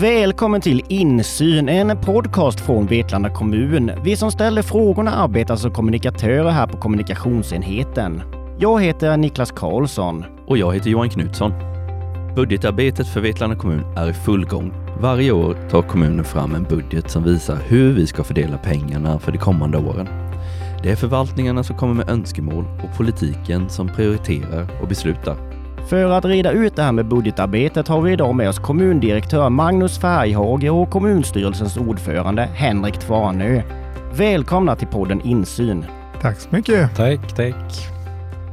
Välkommen till Insyn, en podcast från Vetlanda kommun. Vi som ställer frågorna arbetar som kommunikatörer här på kommunikationsenheten. Jag heter Niklas Karlsson. Och jag heter Johan Knutsson. Budgetarbetet för Vetlanda kommun är i full gång. Varje år tar kommunen fram en budget som visar hur vi ska fördela pengarna för de kommande åren. Det är förvaltningarna som kommer med önskemål och politiken som prioriterar och beslutar. För att reda ut det här med budgetarbetet har vi idag med oss kommundirektör Magnus Färghage och kommunstyrelsens ordförande Henrik Tvarnö. Välkomna till podden Insyn. Tack så mycket. Tack, tack.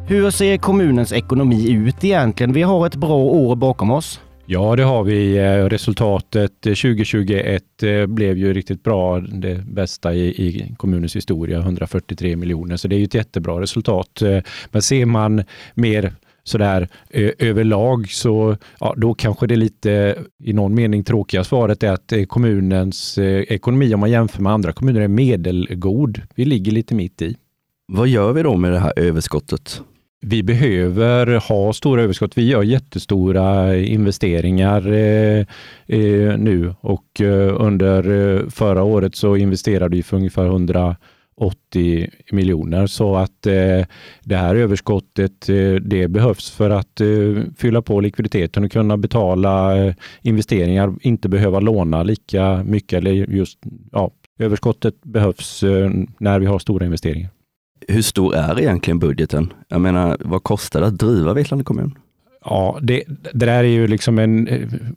Hur ser kommunens ekonomi ut egentligen? Vi har ett bra år bakom oss. Ja, det har vi. Eh, resultatet 2021 eh, blev ju riktigt bra. Det bästa i, i, kommunens historia, 143 miljoner. Så det är ju ett jättebra resultat. Eh, men ser man mer sådär överlag så ja, då kanske det lite i någon mening tråkiga svaret är att kommunens ekonomi om man jämför med andra kommuner är medelgod. Vi ligger lite mitt i. Vad gör vi då med det här överskottet? Vi behöver ha stora överskott. Vi gör jättestora investeringar eh, eh, nu och eh, under eh, förra året så investerade vi för ungefär 180 miljoner så att eh, det här överskottet eh, det behövs för att fylla på likviditeten och kunna betala investeringar, inte behöva låna lika mycket eller just ja, överskottet behövs när vi har stora investeringar hur stor är egentligen budgeten? Jag menar, vad kostar det att driva Vetlanda kommun? Ja, det, det där är ju liksom en,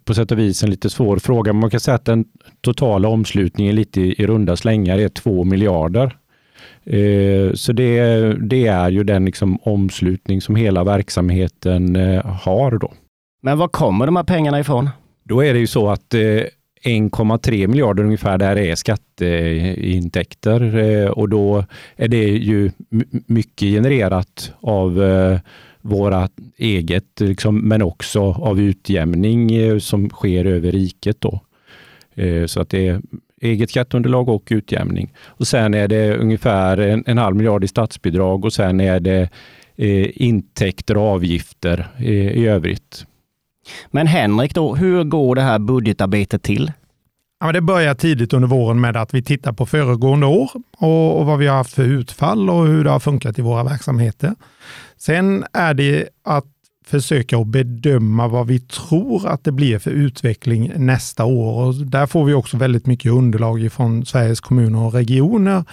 på sätt och vis en lite svår fråga. Man kan säga att den totala omslutningen lite i, i runda slängar är 2 miljarder. Eh, så det, det, är ju den liksom omslutning som hela verksamheten eh, har. Då. Men var kommer de här pengarna ifrån? Då är det ju så att eh, 1,3 miljarder ungefär där är skatteintäkter eh, och då är det ju mycket genererat av eh, våra eget, liksom, men också av utjämning eh, som sker över riket. Då. Så att det är eget skatteunderlag och utjämning. Och Sen är det ungefär en, en halv miljard i statsbidrag och sen är det eh, intäkter och avgifter eh, i övrigt. Men Henrik, då, hur går det här budgetarbetet till? Ja, men det börjar tidigt under våren med att vi tittar på föregående år och, och, vad vi har haft för utfall och hur det har funkat i våra verksamheter. Sen är det att försöka att bedöma vad vi tror att det blir för utveckling nästa år. Och där får vi också väldigt mycket underlag från Sveriges kommuner och regioner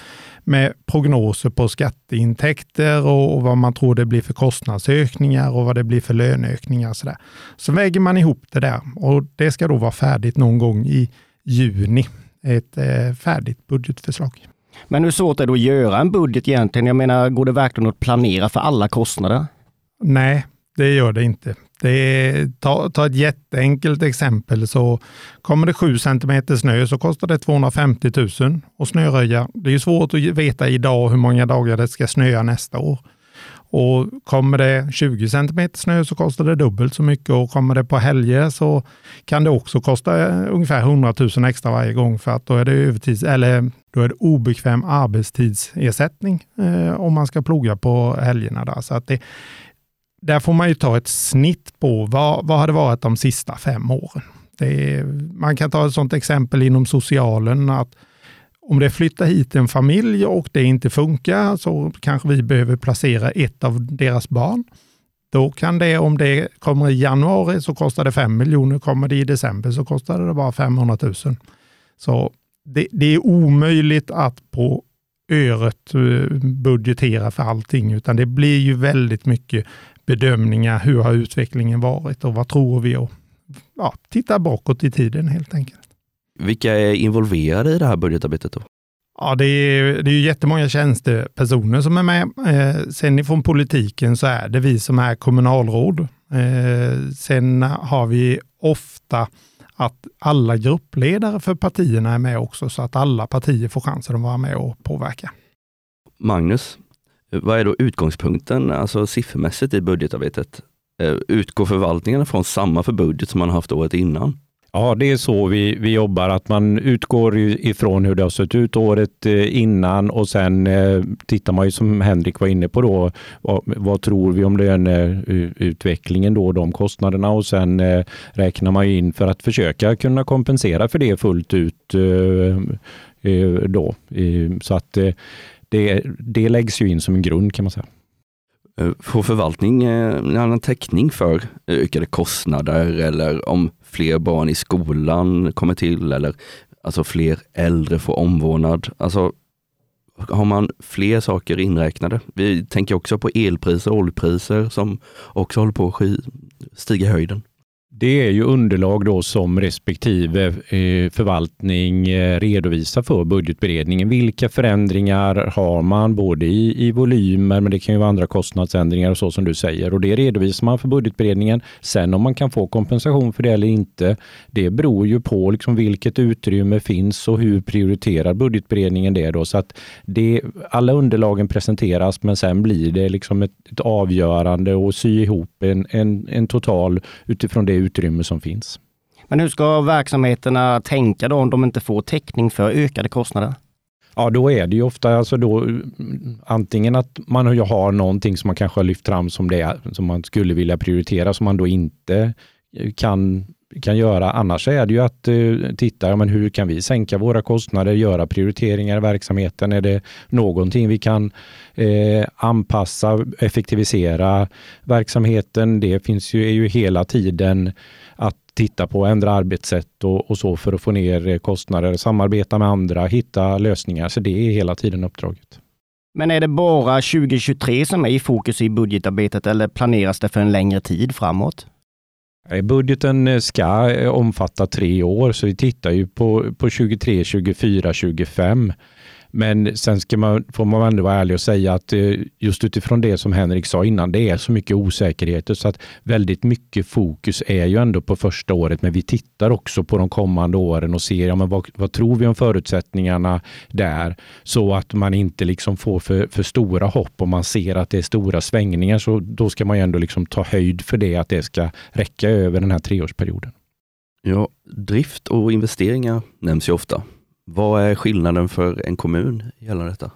med prognoser på skatteintäkter och, vad man tror det blir för kostnadsökningar och vad det blir för löneökningar. Så, där. så väger man ihop det där och det ska då vara färdigt någon gång i juni. Ett eh, färdigt budgetförslag. Men hur svårt är det att göra en budget egentligen? Jag menar, går det verkligen att planera för alla kostnader? Nej, det gör det inte. Det är, ta, ta ett jätteenkelt exempel så kommer det 7 cm snö så kostar det 250 000 att snöröja. Det är svårt att veta idag hur många dagar det ska snöa nästa år. Och kommer det 20 cm snö så kostar det dubbelt så mycket och kommer det på helger så kan det också kosta eh, ungefär 100 000 extra varje gång för att då är det, övertids, eller då är det obekväm arbetstidsersättning eh, om man ska ploga på helgerna. Där. Så att det, där får man ju ta ett snitt på vad, vad har det varit de sista fem åren. Är, man kan ta ett sådant exempel inom socialen att om det flyttar hit en familj och det inte funkar så kanske vi behöver placera ett av deras barn. Då kan det, om det kommer i januari så kostar det 5 miljoner, kommer det i december så kostar det bara 500 000. Så det, det är omöjligt att på öret eh, budgetera för allting, utan det blir ju väldigt mycket bedömningar. Hur har utvecklingen varit och vad tror vi? Och, ja, titta bakåt i tiden helt enkelt. Vilka är involverade i det här budgetarbetet då? Ja, det är, det är jättemånga tjänstepersoner som är med. Eh, sen ifrån politiken så är det vi som är kommunalråd. Eh, sen har vi ofta att alla gruppledare för partierna är med också, så att alla partier får chansen att vara med och påverka. Magnus, vad är då utgångspunkten, alltså siffermässigt i budgetarbetet? Eh, utgår förvaltningarna från samma för budget som man haft året innan? Ja, det är så vi, vi jobbar, att man utgår ifrån hur det har sett ut året eh, innan och sen eh, tittar man ju som Henrik var inne på då, vad, vad tror vi om löneutvecklingen då, de kostnaderna och sen räknar man in för att försöka kunna kompensera för det fullt ut då. Så att det, det läggs ju in som en grund kan man säga. Eh, får förvaltning eh, en annan täckning för ökade kostnader eller om fler barn i skolan kommer till eller alltså fler äldre får omvårdnad. Alltså, har man fler saker inräknade? Vi tänker också på elpriser och oljepriser som också håller på att stiga i höjden. Det är ju underlag då som respektive eh, förvaltning eh, redovisar för budgetberedningen. Vilka förändringar har man både i, i volymer, men det kan ju vara andra kostnadsändringar och så som du säger. Och det redovisar man för budgetberedningen. Sen om man kan få kompensation för det eller inte, det beror ju på liksom vilket utrymme finns och hur prioriterar budgetberedningen det då. Så att det, alla underlagen presenteras, men sen blir det liksom ett, ett avgörande och sy ihop en, en, en total utifrån det utrymme som finns. Men hur ska verksamheterna tänka då om de inte får täckning för ökade kostnader? Ja, då är det ju ofta alltså då, antingen att man har någonting som man kanske har lyft fram som det som man skulle vilja prioritera som man då inte kan kan göra. Annars är det ju att eh, titta, ja, men hur kan vi sänka våra kostnader, göra prioriteringar i verksamheten? Är det någonting vi kan eh, anpassa, effektivisera verksamheten? Det finns ju, är ju hela tiden att titta på, ändra arbetssätt och, och, så för att få ner eh, kostnader, samarbeta med andra, hitta lösningar. Så det är hela tiden uppdraget. Men är det bara 2023 som är i fokus i budgetarbetet eller planeras det för en längre tid framåt? Eh, budgeten eh, ska eh, omfatta tre år, så vi tittar ju på, på 23, 24, 25. Men sen ska man, får man ändå vara ärlig och säga att eh, just utifrån det som Henrik sa innan, det är så mycket osäkerheter så att väldigt mycket fokus är ju ändå på första året. Men vi tittar också på de kommande åren och ser ja, men vad, vad tror vi om förutsättningarna där så att man inte liksom får för, för stora hopp om man ser att det är stora svängningar. Så då ska man ju ändå liksom ta höjd för det, att det ska räcka över den här treårsperioden. Ja, drift och investeringar nämns ju ofta. Vad är skillnaden för en kommun gällande detta?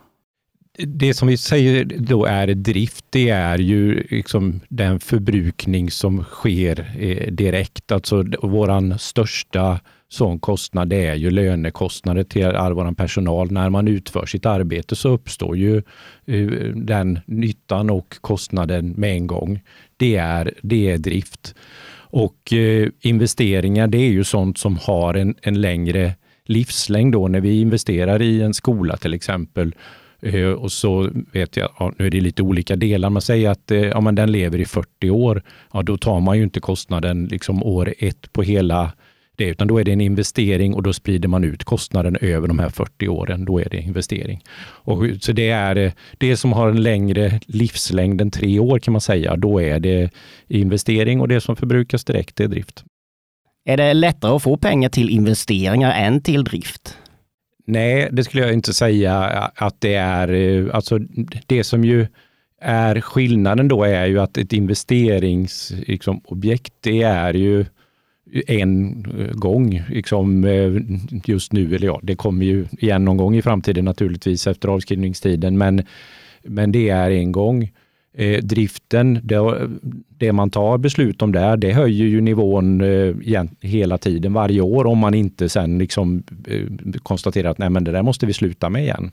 Det som vi säger då är drift, det är ju liksom den förbrukning som sker eh, direkt. Alltså våran största sån kostnad det är ju lönekostnader till all vår personal. När man utför sitt arbete så uppstår ju eh, den nyttan och kostnaden med en gång. Det är, det är drift. Och eh, investeringar, det är ju sånt som har en, en längre livslängd då när vi investerar i en skola till exempel eh, och så vet jag, ja, nu är det lite olika delar, man säger att eh, ja, men den lever i 40 år, ja, då tar man ju inte kostnaden liksom år ett på hela det, utan då är det en investering och då sprider man ut kostnaden över de här 40 åren. Då är det investering. Och, så det är eh, det som har en längre livslängd än tre år kan man säga. Då är det investering och det som förbrukas direkt är drift. Är det lättare att få pengar till investeringar än till drift? Nej, det skulle jag inte säga att det är. Eh, alltså det som ju är skillnaden då är ju att ett investeringsobjekt, liksom, det är ju en gång liksom, eh, just nu, eller ja, det kommer ju igen någon gång i framtiden naturligtvis efter avskrivningstiden, men, men det är en gång. Eh, driften, det, det, man tar beslut om där, det höjer ju nivån eh, hela tiden, varje år, om man inte sen liksom, eh, konstaterar att nej, men det där måste vi sluta med igen.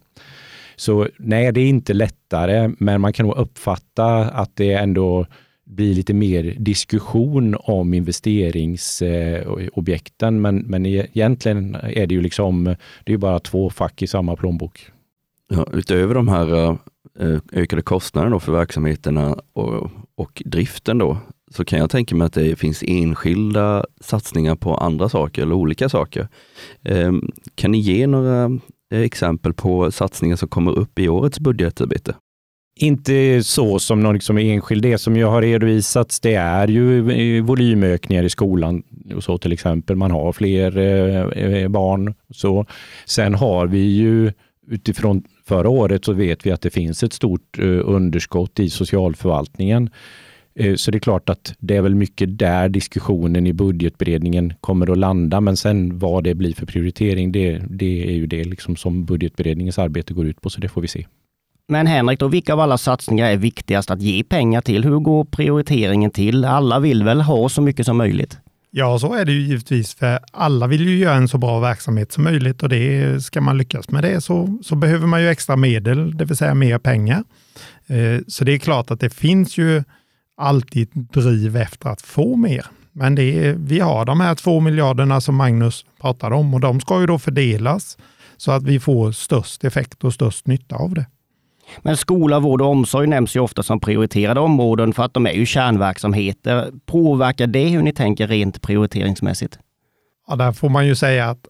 Så nej, det är inte lättare, men man kan nog uppfatta att det ändå blir lite mer diskussion om investeringsobjekten. Eh, men, men e-, egentligen är det ju liksom, det är bara två fack i samma plånbok. Ja, utöver de här eh, Eh, ökade kostnader då för verksamheterna och, och driften då, så kan jag tänka mig att det finns enskilda satsningar på andra saker eller olika saker. Ehm, kan ni ge några eh, exempel på satsningar som kommer upp i årets budgetarbete? Inte så som någon liksom enskild. Det som jag har redovisats, det är ju eh, volymökningar i skolan och så till exempel. Man har fler barn. Så. Sen har vi ju utifrån förra året så vet vi att det finns ett stort eh, underskott i socialförvaltningen. Eh, så det är klart att det är väl mycket där diskussionen i budgetberedningen kommer att landa. Men sen vad det blir för prioritering, det, det är ju det liksom som budgetberedningens arbete går ut på, så det får vi se. Men Henrik, då, vilka av alla satsningar är viktigast att ge pengar till? Hur går prioriteringen till? Alla vill väl ha så mycket som möjligt? Ja, så är det ju givetvis, för alla vill ju göra en så bra verksamhet som möjligt och det, ska man lyckas med det så, så behöver man ju extra medel, det vill säga mer pengar. Eh, så det är klart att det finns ju alltid driv efter att få mer. Men det är, vi har de här två miljarderna som Magnus pratade om och de ska ju då fördelas så att vi får störst effekt och störst nytta av det. Men skola, vård och omsorg nämns ju ofta som prioriterade områden för att de är ju kärnverksamheter. Påverkar det hur ni tänker rent prioriteringsmässigt? Ja, där får man ju säga att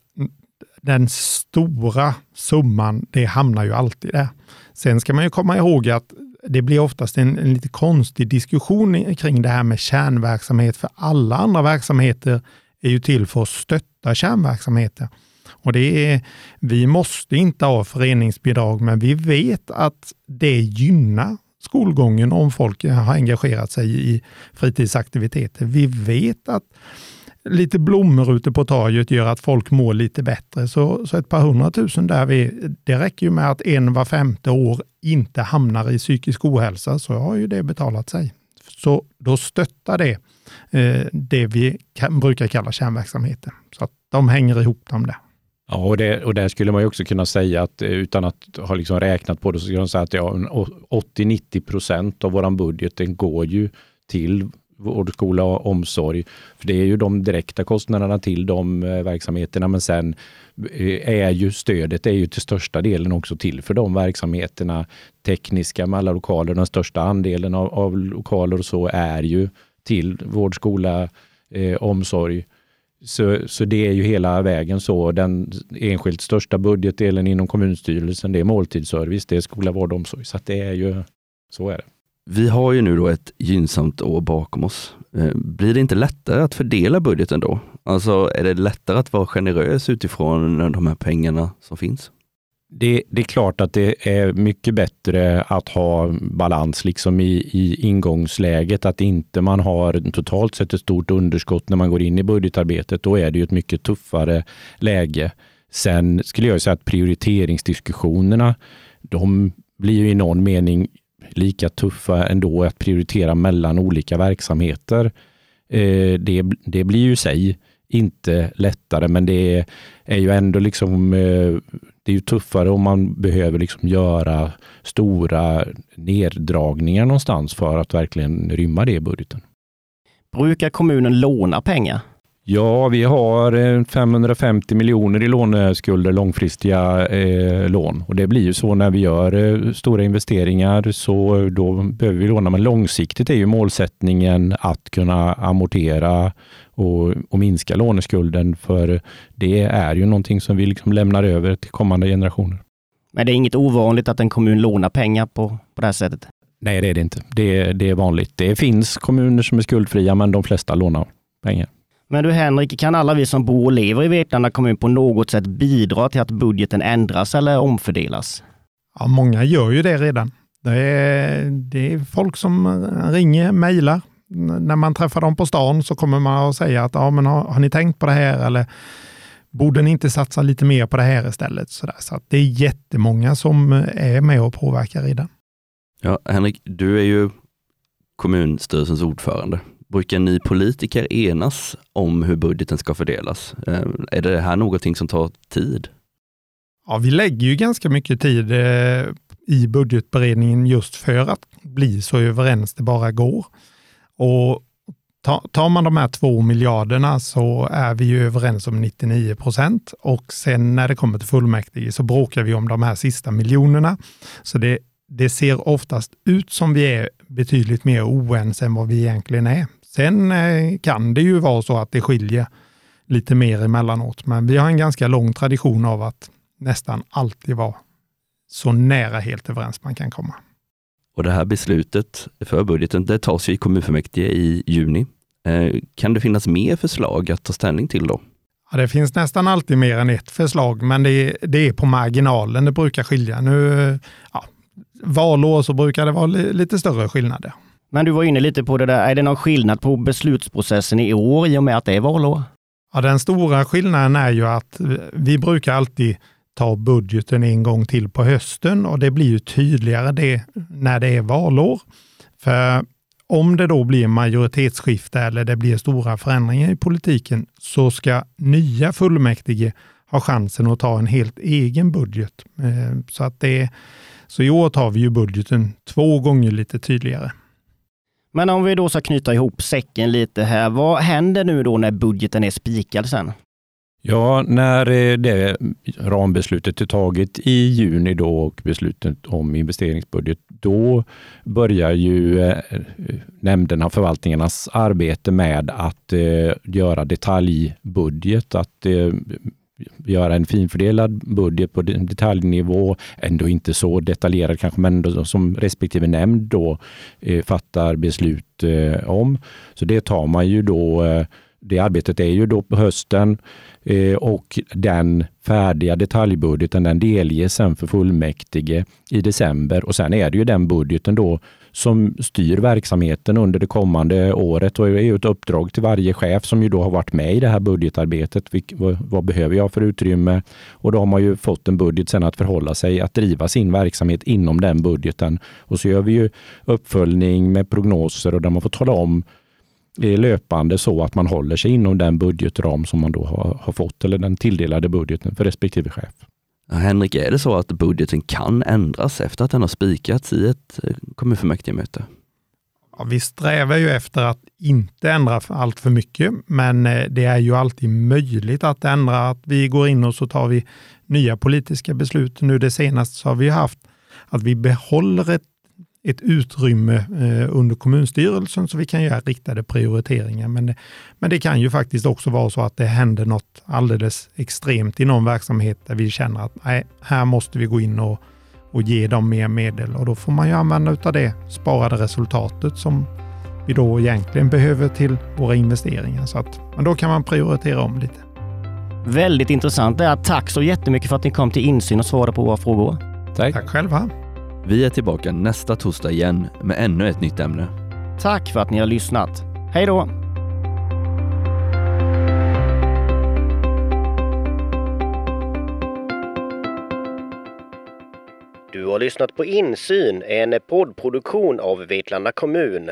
den stora summan, det hamnar ju alltid där. Sen ska man ju komma ihåg att det blir oftast en, en lite konstig diskussion kring det här med kärnverksamhet, för alla andra verksamheter är ju till för att stötta kärnverksamheter. Och det är, vi måste inte ha föreningsbidrag, men vi vet att det gynnar skolgången om folk har engagerat sig i fritidsaktiviteter. Vi vet att lite blommor ute på torget gör att folk mår lite bättre. Så, så ett par hundratusen där, vi, det räcker ju med att en var femte år inte hamnar i psykisk ohälsa, så har ju det betalat sig. Så då stöttar det eh, det vi kan, brukar kalla kärnverksamheten. Så att de hänger ihop de där. Ja, och, det, och där skulle man ju också kunna säga att eh, utan att ha liksom räknat på det så skulle man säga att ja, 80-90 procent av vår budget den går ju till vård, skola och omsorg. För Det är ju de direkta kostnaderna till de eh, verksamheterna men sen eh, är ju stödet är ju till största delen också till för de verksamheterna. Tekniska med alla lokaler, den största andelen av, av lokaler och så är ju till vård, skola, eh, omsorg. Så, så det är ju hela vägen så. Den enskilt största budgetdelen inom kommunstyrelsen, det är måltidsservice, det är skola, vård och omsorg. Så det är ju, så är det. Vi har ju nu då ett gynnsamt år bakom oss. Eh, blir det inte lättare att fördela budgeten då? Alltså är det lättare att vara generös utifrån de här pengarna som finns? Det, det, är klart att det är mycket bättre att ha balans liksom i, i ingångsläget, att inte man har totalt sett ett stort underskott när man går in i budgetarbetet. Då är det ju ett mycket tuffare läge. Sen skulle jag säga att prioriteringsdiskussionerna, de blir ju i någon mening lika tuffa ändå att prioritera mellan olika verksamheter. Eh, det, det blir ju sig inte lättare, men det är ju ändå liksom eh, det är ju tuffare om man behöver liksom göra stora neddragningar någonstans för att verkligen rymma det i budgeten. Brukar kommunen låna pengar? Ja, vi har 550 miljoner i låneskulder, långfristiga eh, lån. Och det blir ju så när vi gör eh, stora investeringar så då behöver vi låna. Men långsiktigt är ju målsättningen att kunna amortera och, och minska låneskulden. För det är ju någonting som vi liksom lämnar över till kommande generationer. Men det är inget ovanligt att en kommun lånar pengar på, på det här sättet? Nej, det är det inte. Det, det är vanligt. Det finns kommuner som är skuldfria, men de flesta lånar pengar. Men du Henrik, kan alla vi som bor och lever i Vetlanda kommun på något sätt bidra till att budgeten ändras eller omfördelas? Ja, många gör ju det redan. Det är, det är folk som ringer, mejlar. När man träffar dem på stan så kommer man att säga att ja, men har, har ni tänkt på det här eller borde ni inte satsa lite mer på det här istället? Så, där. så det är jättemånga som är med och påverkar redan. Ja, Henrik, du är ju kommunstyrelsens ordförande brukar ni politiker enas om hur budgeten ska fördelas? Eh, är det här någonting som tar tid? Ja, vi lägger ju ganska mycket tid eh, i budgetberedningen just för att bli så överens det bara går. Och tar man de här två miljarderna så är vi ju överens om 99 procent och sen när det kommer till fullmäktige så bråkar vi om de här sista miljonerna. Så det, det ser oftast ut som vi är betydligt mer oense än vad vi egentligen är. Sen eh, kan det ju vara så att det skiljer lite mer emellanåt, men vi har en ganska lång tradition av att nästan alltid vara så nära helt överens man kan komma. Och det här beslutet för budgeten, det tas ju i kommunfullmäktige i juni. Eh, kan det finnas mer förslag att ta ställning till då? Ja, det finns nästan alltid mer än ett förslag, men det är, det är på marginalen det brukar skilja. Nu, ja, valår så brukar det vara lite större skillnader. Men du var inne lite på det där, är det någon skillnad på beslutsprocessen i år i och med att det är valår? Ja, den stora skillnaden är ju att vi brukar alltid ta budgeten en gång till på hösten och det blir ju tydligare det när det är valår. För om det då blir majoritetsskifte eller det blir stora förändringar i politiken så ska nya fullmäktige ha chansen att ta en helt egen budget. Eh, så, att det, så i år tar vi ju budgeten två gånger lite tydligare. Men om vi då ska knyta ihop säcken lite här, vad händer nu då när budgeten är spikad sen? Ja, när eh, det rambeslutet är taget i juni då och beslutet om investeringsbudget, då börjar ju eh, nämnderna nämnderna, förvaltningarnas arbete med att eh, göra detaljbudget, att göra en finfördelad budget på detaljnivå, ändå inte så detaljerad kanske, men ändå som respektive nämnd då fattar beslut om. Så det tar man ju då det arbetet är ju då på hösten eh, och den färdiga detaljbudgeten den delges sen för fullmäktige i december och sen är det ju den budgeten då som styr verksamheten under det kommande året och det är ju ett uppdrag till varje chef som ju då har varit med i det här budgetarbetet. vad, behöver jag för utrymme? Och då har man ju fått en budget sen att förhålla sig, att driva sin verksamhet inom den budgeten. Och så gör vi ju uppföljning med prognoser och där man får tala om löpande så att man håller sig inom den budgetram som man då har, har fått eller den tilldelade budgeten för respektive chef. Henrik, är det så att budgeten kan ändras efter att den har spikats i ett eh, kommunfullmäktigemöte? Ja, vi strävar ju efter att inte ändra allt för mycket, men eh, det är ju alltid möjligt att ändra. Att vi går in och så tar vi nya politiska beslut. Nu det senaste så har vi haft att vi behåller ett ett utrymme eh, under kommunstyrelsen så vi kan göra riktade prioriteringar. Men, men det kan ju faktiskt också vara så att det händer något alldeles extremt i någon verksamhet där vi känner att nej, här måste vi gå in och, och ge dem mer medel och då får man ju använda av det sparade resultatet som vi då egentligen behöver till våra investeringar. Så att, men då kan man prioritera om lite. Väldigt intressant. Tack så jättemycket för att ni kom till insyn och svarade på våra frågor. Tack. Tack själva. Vi är tillbaka nästa torsdag igen med ännu ett nytt ämne. Tack för att ni har lyssnat. Hej då! Du har lyssnat på Insyn, en poddproduktion av Vetlanda kommun.